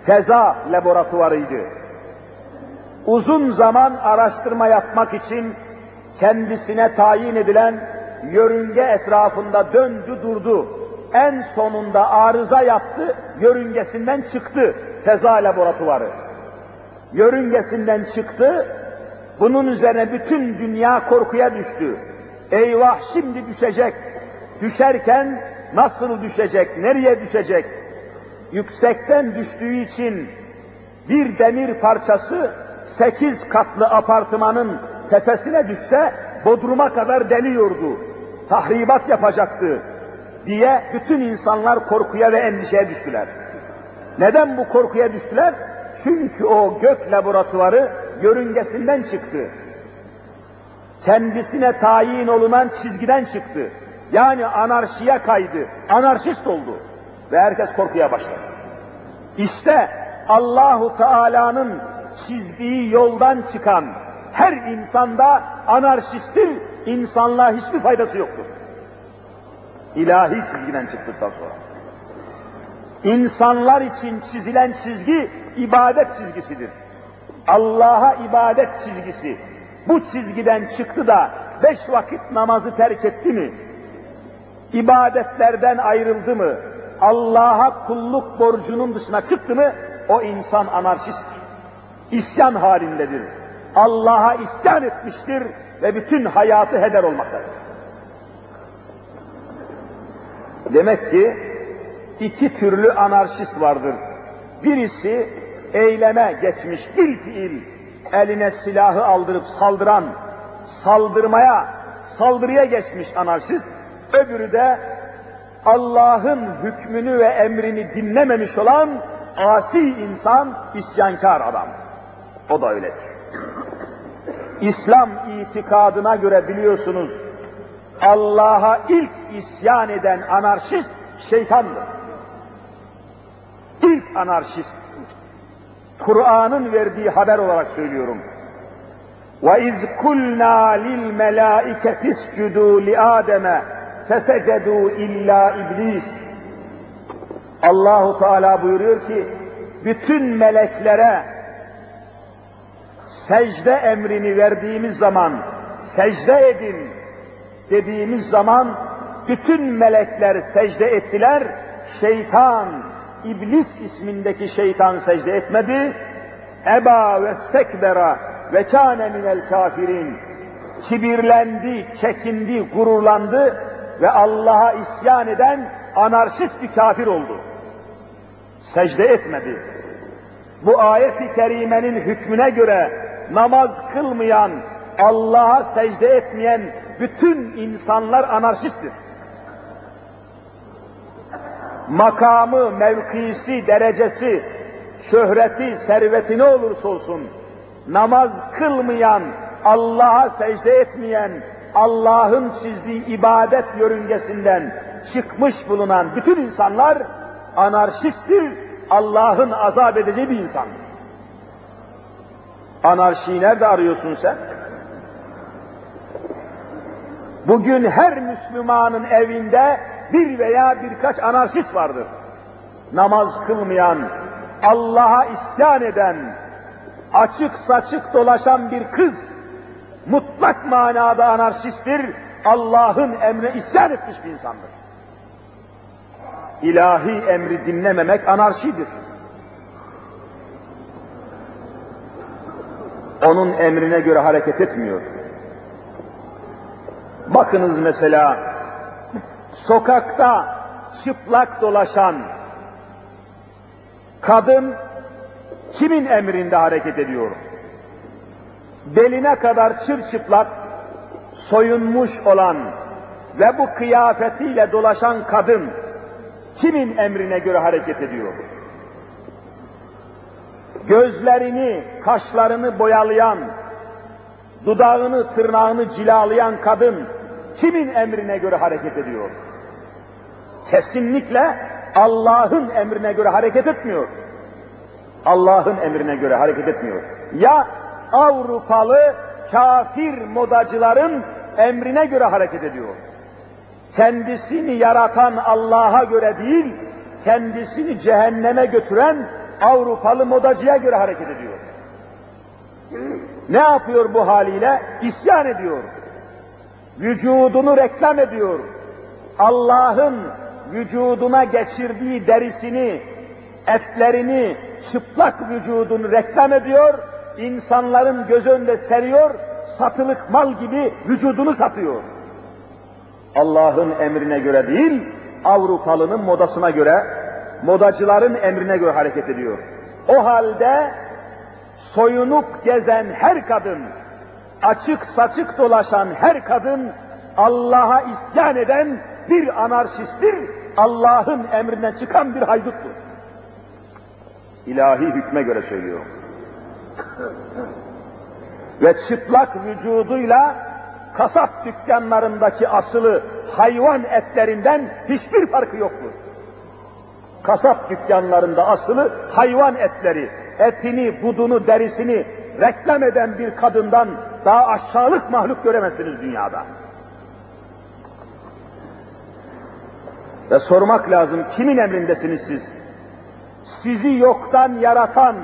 feza laboratuvarıydı. Uzun zaman araştırma yapmak için kendisine tayin edilen yörünge etrafında döndü durdu. En sonunda arıza yaptı, yörüngesinden çıktı feza laboratuvarı. Yörüngesinden çıktı, bunun üzerine bütün dünya korkuya düştü. Eyvah şimdi düşecek. Düşerken nasıl düşecek, nereye düşecek? Yüksekten düştüğü için bir demir parçası sekiz katlı apartmanın tepesine düşse bodruma kadar deliyordu. Tahribat yapacaktı diye bütün insanlar korkuya ve endişeye düştüler. Neden bu korkuya düştüler? Çünkü o gök laboratuvarı yörüngesinden çıktı. Kendisine tayin olunan çizgiden çıktı. Yani anarşiye kaydı. Anarşist oldu. Ve herkes korkuya başladı. İşte Allahu Teala'nın çizdiği yoldan çıkan her insanda anarşistir, insanlığa hiçbir faydası yoktur. İlahi çizgiden çıktıktan sonra. İnsanlar için çizilen çizgi ibadet çizgisidir. Allah'a ibadet çizgisi. Bu çizgiden çıktı da beş vakit namazı terk etti mi? ibadetlerden ayrıldı mı? Allah'a kulluk borcunun dışına çıktı mı? O insan anarşist. İsyan halindedir. Allah'a isyan etmiştir ve bütün hayatı heder olmaktadır. Demek ki iki türlü anarşist vardır. Birisi eyleme geçmiş bil fiil, eline silahı aldırıp saldıran, saldırmaya, saldırıya geçmiş anarşist. Öbürü de Allah'ın hükmünü ve emrini dinlememiş olan asi insan, isyankar adam. O da öyledir. İslam itikadına göre biliyorsunuz Allah'a ilk isyan eden anarşist şeytandır İlk anarşist. Kur'an'ın verdiği haber olarak söylüyorum. وَاِذْ كُلْنَا لِلْمَلَائِكَةِ اسْجُدُوا لِآدَمَ fesecedu illa iblis. Allahu Teala buyuruyor ki bütün meleklere secde emrini verdiğimiz zaman secde edin dediğimiz zaman bütün melekler secde ettiler. Şeytan, iblis ismindeki şeytan secde etmedi. Eba ve stekbera ve kâne minel kafirin. Kibirlendi, çekindi, gururlandı ve Allah'a isyan eden anarşist bir kafir oldu. Secde etmedi. Bu ayet-i kerimenin hükmüne göre namaz kılmayan, Allah'a secde etmeyen bütün insanlar anarşisttir. Makamı, mevkisi, derecesi, şöhreti, serveti ne olursa olsun, namaz kılmayan, Allah'a secde etmeyen, Allah'ın çizdiği ibadet yörüngesinden çıkmış bulunan bütün insanlar anarşisttir, Allah'ın azap edeceği bir insan. Anarşiyi nerede arıyorsun sen? Bugün her Müslümanın evinde bir veya birkaç anarşist vardır. Namaz kılmayan, Allah'a isyan eden, açık saçık dolaşan bir kız mutlak manada anarşisttir, Allah'ın emrine isyan etmiş bir insandır. İlahi emri dinlememek anarşidir. Onun emrine göre hareket etmiyor. Bakınız mesela sokakta çıplak dolaşan kadın kimin emrinde hareket ediyor? Beline kadar çırçıplak soyunmuş olan ve bu kıyafetiyle dolaşan kadın kimin emrine göre hareket ediyor? Gözlerini, kaşlarını boyalayan, dudağını, tırnağını cilalayan kadın kimin emrine göre hareket ediyor? Kesinlikle Allah'ın emrine göre hareket etmiyor. Allah'ın emrine göre hareket etmiyor. Ya Avrupalı kafir modacıların emrine göre hareket ediyor. Kendisini yaratan Allah'a göre değil, kendisini cehenneme götüren Avrupalı modacıya göre hareket ediyor. Ne yapıyor bu haliyle? İsyan ediyor. Vücudunu reklam ediyor. Allah'ın vücuduna geçirdiği derisini, etlerini, çıplak vücudunu reklam ediyor, insanların göz önünde seriyor, satılık mal gibi vücudunu satıyor. Allah'ın emrine göre değil, Avrupalının modasına göre, modacıların emrine göre hareket ediyor. O halde soyunup gezen her kadın, açık saçık dolaşan her kadın, Allah'a isyan eden bir anarşisttir, Allah'ın emrine çıkan bir hayduttur. İlahi hükme göre söylüyorum. Ve çıplak vücuduyla kasap dükkanlarındaki asılı hayvan etlerinden hiçbir farkı yoktur. Kasap dükkanlarında asılı hayvan etleri, etini, budunu, derisini reklam eden bir kadından daha aşağılık mahluk göremezsiniz dünyada. Ve sormak lazım, kimin emrindesiniz siz? Sizi yoktan yaratan,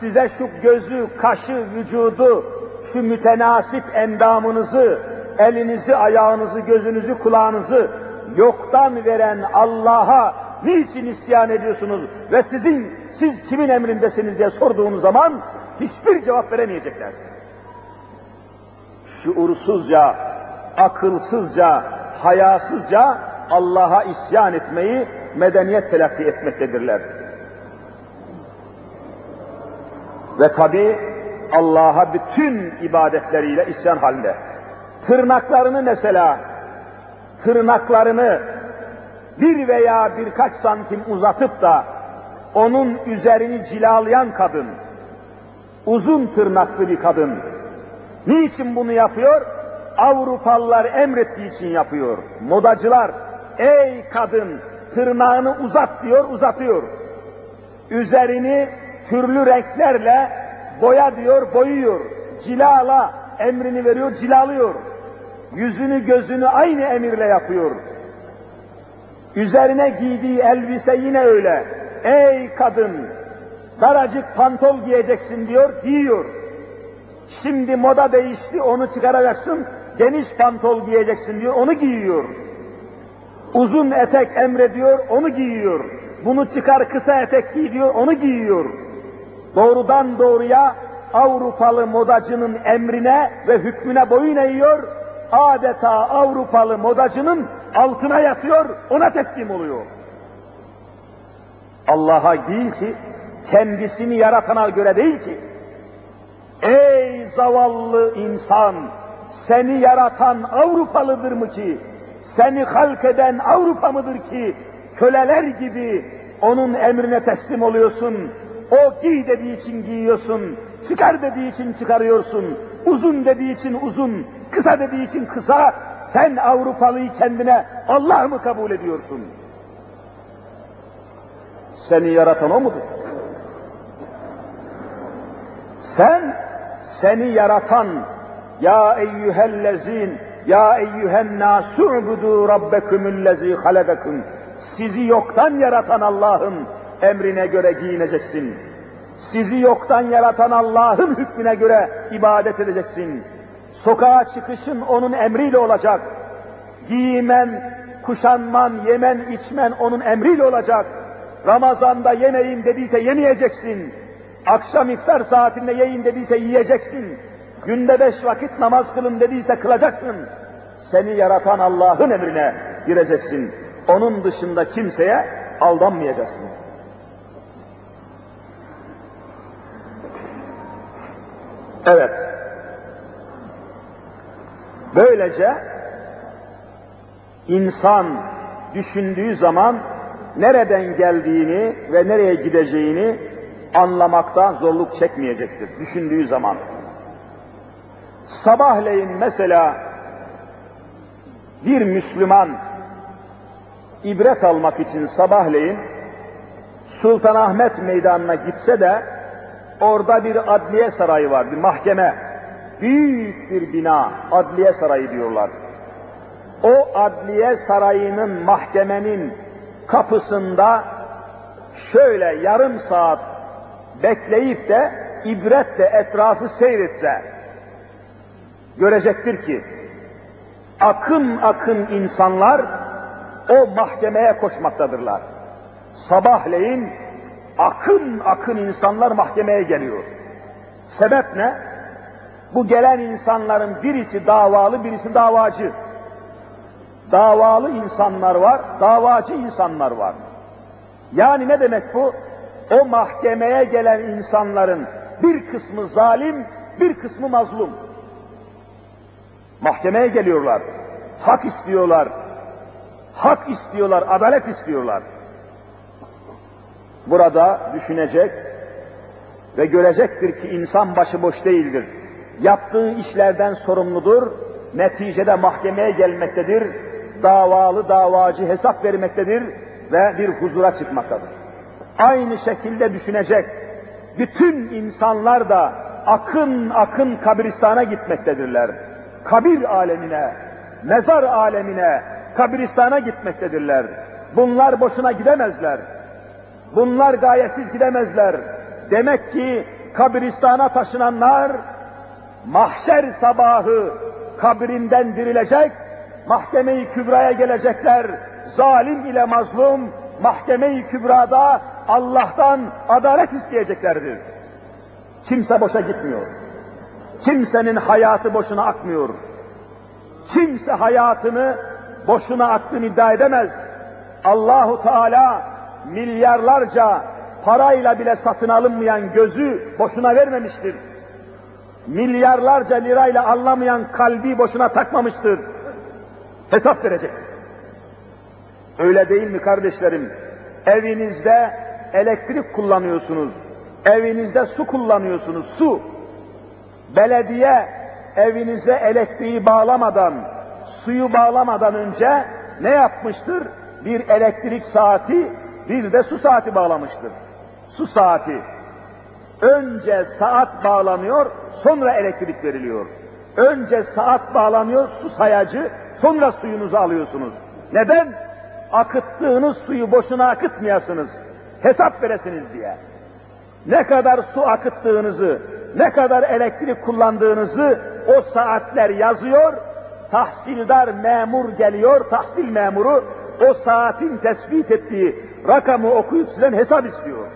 size şu gözü, kaşı, vücudu, şu mütenasip endamınızı, elinizi, ayağınızı, gözünüzü, kulağınızı yoktan veren Allah'a niçin isyan ediyorsunuz ve sizin, siz kimin emrindesiniz diye sorduğunuz zaman hiçbir cevap veremeyecekler. Şuursuzca, akılsızca, hayasızca Allah'a isyan etmeyi medeniyet telakki etmektedirler. Ve tabi Allah'a bütün ibadetleriyle isyan halinde. Tırnaklarını mesela, tırnaklarını bir veya birkaç santim uzatıp da onun üzerini cilalayan kadın, uzun tırnaklı bir kadın, niçin bunu yapıyor? Avrupalılar emrettiği için yapıyor. Modacılar, ey kadın tırnağını uzat diyor, uzatıyor. Üzerini türlü renklerle boya diyor, boyuyor. Cilala emrini veriyor, cilalıyor. Yüzünü gözünü aynı emirle yapıyor. Üzerine giydiği elbise yine öyle. Ey kadın, daracık pantol giyeceksin diyor, giyiyor. Şimdi moda değişti, onu çıkaracaksın, geniş pantol giyeceksin diyor, onu giyiyor. Uzun etek emrediyor, onu giyiyor. Bunu çıkar kısa etek giy diyor, onu giyiyor. Doğrudan doğruya Avrupalı modacının emrine ve hükmüne boyun eğiyor, adeta Avrupalı modacının altına yatıyor, ona teslim oluyor. Allah'a değil ki, kendisini yaratana göre değil ki. Ey zavallı insan, seni yaratan Avrupalıdır mı ki? Seni halk eden Avrupa mıdır ki? Köleler gibi onun emrine teslim oluyorsun. O giy dediği için giyiyorsun, çıkar dediği için çıkarıyorsun, uzun dediği için uzun, kısa dediği için kısa, sen Avrupalıyı kendine Allah mı kabul ediyorsun? Seni yaratan o mudur? Sen, seni yaratan, ya eyyühellezin, ya eyyühen nasu'budu rabbekumullezi halakakum. Sizi yoktan yaratan Allah'ın emrine göre giyineceksin. Sizi yoktan yaratan Allah'ın hükmüne göre ibadet edeceksin. Sokağa çıkışın onun emriyle olacak. Giymen, kuşanman, yemen, içmen onun emriyle olacak. Ramazanda yemeyin dediyse yemeyeceksin. Akşam iftar saatinde yiyin dediyse yiyeceksin. Günde beş vakit namaz kılın dediyse kılacaksın. Seni yaratan Allah'ın emrine gireceksin. Onun dışında kimseye aldanmayacaksın. Evet. Böylece insan düşündüğü zaman nereden geldiğini ve nereye gideceğini anlamakta zorluk çekmeyecektir düşündüğü zaman. Sabahleyin mesela bir Müslüman ibret almak için sabahleyin Sultanahmet Meydanı'na gitse de orada bir adliye sarayı var, bir mahkeme. Büyük bir bina, adliye sarayı diyorlar. O adliye sarayının, mahkemenin kapısında şöyle yarım saat bekleyip de ibretle etrafı seyretse, görecektir ki akın akın insanlar o mahkemeye koşmaktadırlar. Sabahleyin akın akın insanlar mahkemeye geliyor. Sebep ne? Bu gelen insanların birisi davalı, birisi davacı. Davalı insanlar var, davacı insanlar var. Yani ne demek bu? O mahkemeye gelen insanların bir kısmı zalim, bir kısmı mazlum. Mahkemeye geliyorlar. Hak istiyorlar. Hak istiyorlar, adalet istiyorlar. Burada düşünecek ve görecektir ki insan başıboş değildir. Yaptığı işlerden sorumludur, neticede mahkemeye gelmektedir, davalı davacı hesap vermektedir ve bir huzura çıkmaktadır. Aynı şekilde düşünecek, bütün insanlar da akın akın kabristana gitmektedirler. Kabir alemine, mezar alemine, kabristana gitmektedirler. Bunlar boşuna gidemezler. Bunlar gayesiz gidemezler. Demek ki kabristana taşınanlar mahşer sabahı kabrinden dirilecek, mahkemeyi kübraya gelecekler. Zalim ile mazlum mahkemeyi kübrada Allah'tan adalet isteyeceklerdir. Kimse boşa gitmiyor. Kimsenin hayatı boşuna akmıyor. Kimse hayatını boşuna aktığını iddia edemez. Allahu Teala milyarlarca parayla bile satın alınmayan gözü boşuna vermemiştir. Milyarlarca lirayla anlamayan kalbi boşuna takmamıştır. Hesap verecek. Öyle değil mi kardeşlerim? Evinizde elektrik kullanıyorsunuz. Evinizde su kullanıyorsunuz, su. Belediye evinize elektriği bağlamadan, suyu bağlamadan önce ne yapmıştır? Bir elektrik saati, bir de su saati bağlamıştır. Su saati. Önce saat bağlanıyor, sonra elektrik veriliyor. Önce saat bağlanıyor, su sayacı, sonra suyunuzu alıyorsunuz. Neden? Akıttığınız suyu boşuna akıtmayasınız. Hesap veresiniz diye. Ne kadar su akıttığınızı, ne kadar elektrik kullandığınızı o saatler yazıyor, tahsildar memur geliyor, tahsil memuru o saatin tespit ettiği rakamı okuyup sizden hesap istiyor.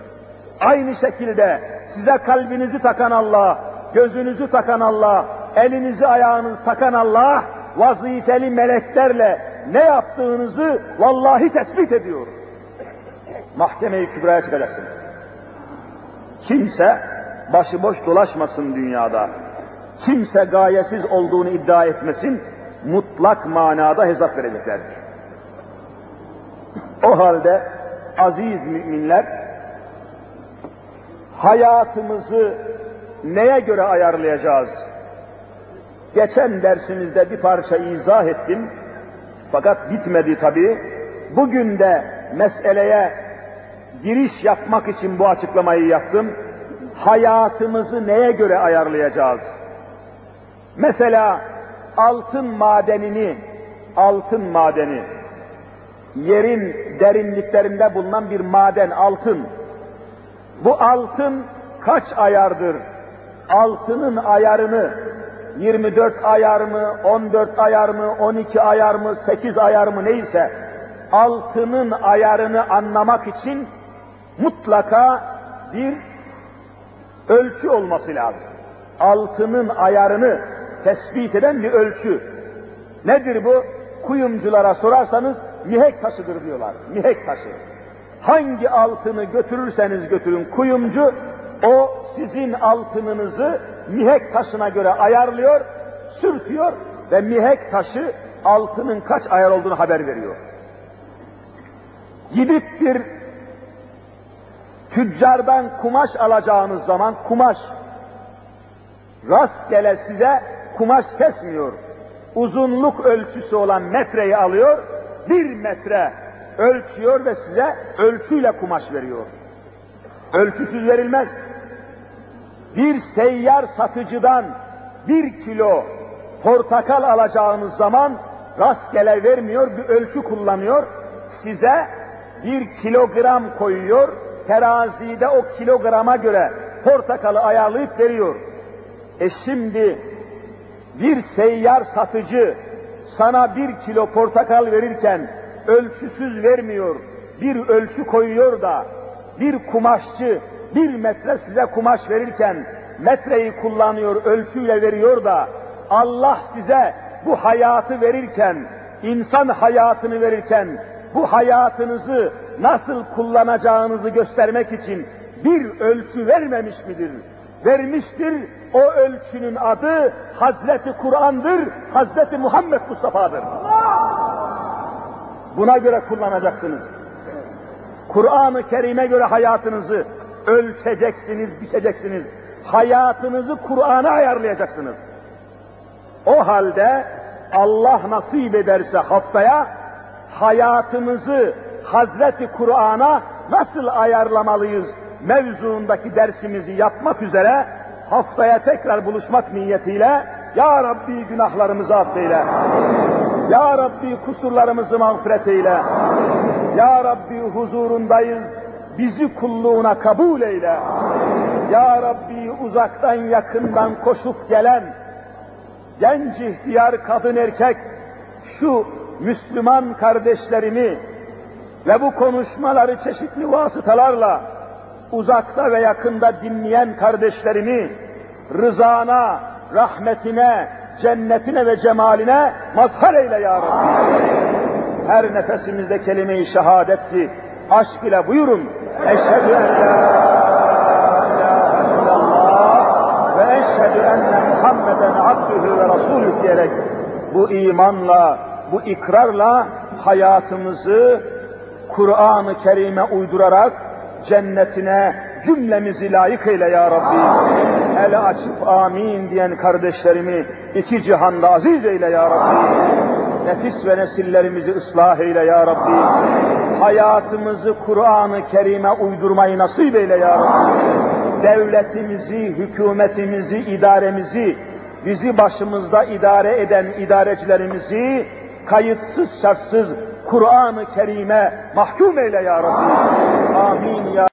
Aynı şekilde size kalbinizi takan Allah, gözünüzü takan Allah, elinizi ayağınızı takan Allah, vazifeli meleklerle ne yaptığınızı vallahi tespit ediyor. Mahkemeyi kübraya çıkacaksınız. Kimse başıboş dolaşmasın dünyada. Kimse gayesiz olduğunu iddia etmesin, mutlak manada hesap vereceklerdir. O halde aziz müminler, hayatımızı neye göre ayarlayacağız? Geçen dersimizde bir parça izah ettim, fakat bitmedi tabi. Bugün de meseleye giriş yapmak için bu açıklamayı yaptım. Hayatımızı neye göre ayarlayacağız? Mesela altın madenini, altın madeni, yerin derinliklerinde bulunan bir maden altın. Bu altın kaç ayardır? Altının ayarını 24 ayar mı, 14 ayar mı, 12 ayar mı, 8 ayar mı neyse altının ayarını anlamak için mutlaka bir ölçü olması lazım. Altının ayarını tespit eden bir ölçü. Nedir bu? Kuyumculara sorarsanız mihek taşıdır diyorlar. Mihek taşı. Hangi altını götürürseniz götürün kuyumcu, o sizin altınınızı mihek taşına göre ayarlıyor, sürtüyor ve mihek taşı altının kaç ayar olduğunu haber veriyor. Gidip bir tüccardan kumaş alacağınız zaman kumaş rastgele size kumaş kesmiyor. Uzunluk ölçüsü olan metreyi alıyor, bir metre ölçüyor ve size ölçüyle kumaş veriyor. Ölçüsüz verilmez. Bir seyyar satıcıdan bir kilo portakal alacağınız zaman rastgele vermiyor, bir ölçü kullanıyor. Size bir kilogram koyuyor, terazide o kilograma göre portakalı ayarlayıp veriyor. E şimdi bir seyyar satıcı sana bir kilo portakal verirken ölçüsüz vermiyor, bir ölçü koyuyor da bir kumaşçı bir metre size kumaş verirken metreyi kullanıyor, ölçüyle veriyor da Allah size bu hayatı verirken, insan hayatını verirken bu hayatınızı nasıl kullanacağınızı göstermek için bir ölçü vermemiş midir? Vermiştir. O ölçünün adı Hazreti Kur'an'dır, Hazreti Muhammed Mustafa'dır. Buna göre kullanacaksınız. Kur'an-ı Kerim'e göre hayatınızı ölçeceksiniz, biçeceksiniz. Hayatınızı Kur'an'a ayarlayacaksınız. O halde Allah nasip ederse haftaya hayatımızı Hazreti Kur'an'a nasıl ayarlamalıyız mevzuundaki dersimizi yapmak üzere haftaya tekrar buluşmak niyetiyle Ya Rabbi günahlarımızı affeyle. Ya Rabbi kusurlarımızı mağfiret eyle. Ya Rabbi huzurundayız. Bizi kulluğuna kabul eyle. Ya Rabbi uzaktan yakından koşup gelen genç ihtiyar kadın erkek şu Müslüman kardeşlerimi ve bu konuşmaları çeşitli vasıtalarla uzakta ve yakında dinleyen kardeşlerimi rızana, rahmetine, cennetine ve cemaline mazhar eyle ya Rabbi. Her nefesimizde kelime-i şehadetti. Aşk ile buyurun. Eşhedü en la ve eşhedü enne Muhammeden abdühü ve rasulü diyerek bu imanla, bu ikrarla hayatımızı Kur'an-ı Kerim'e uydurarak cennetine cümlemizi layık eyle ya Rabbi. El açıp amin diyen kardeşlerimi iki cihanda aziz eyle ya Rabbi. Nefis ve nesillerimizi ıslah eyle ya Rabbi. Hayatımızı Kur'an-ı Kerim'e uydurmayı nasip eyle ya Rabbi. Devletimizi, hükümetimizi, idaremizi, bizi başımızda idare eden idarecilerimizi kayıtsız şartsız Kur'an-ı Kerim'e mahkum eyle ya Rabbi. Amin ya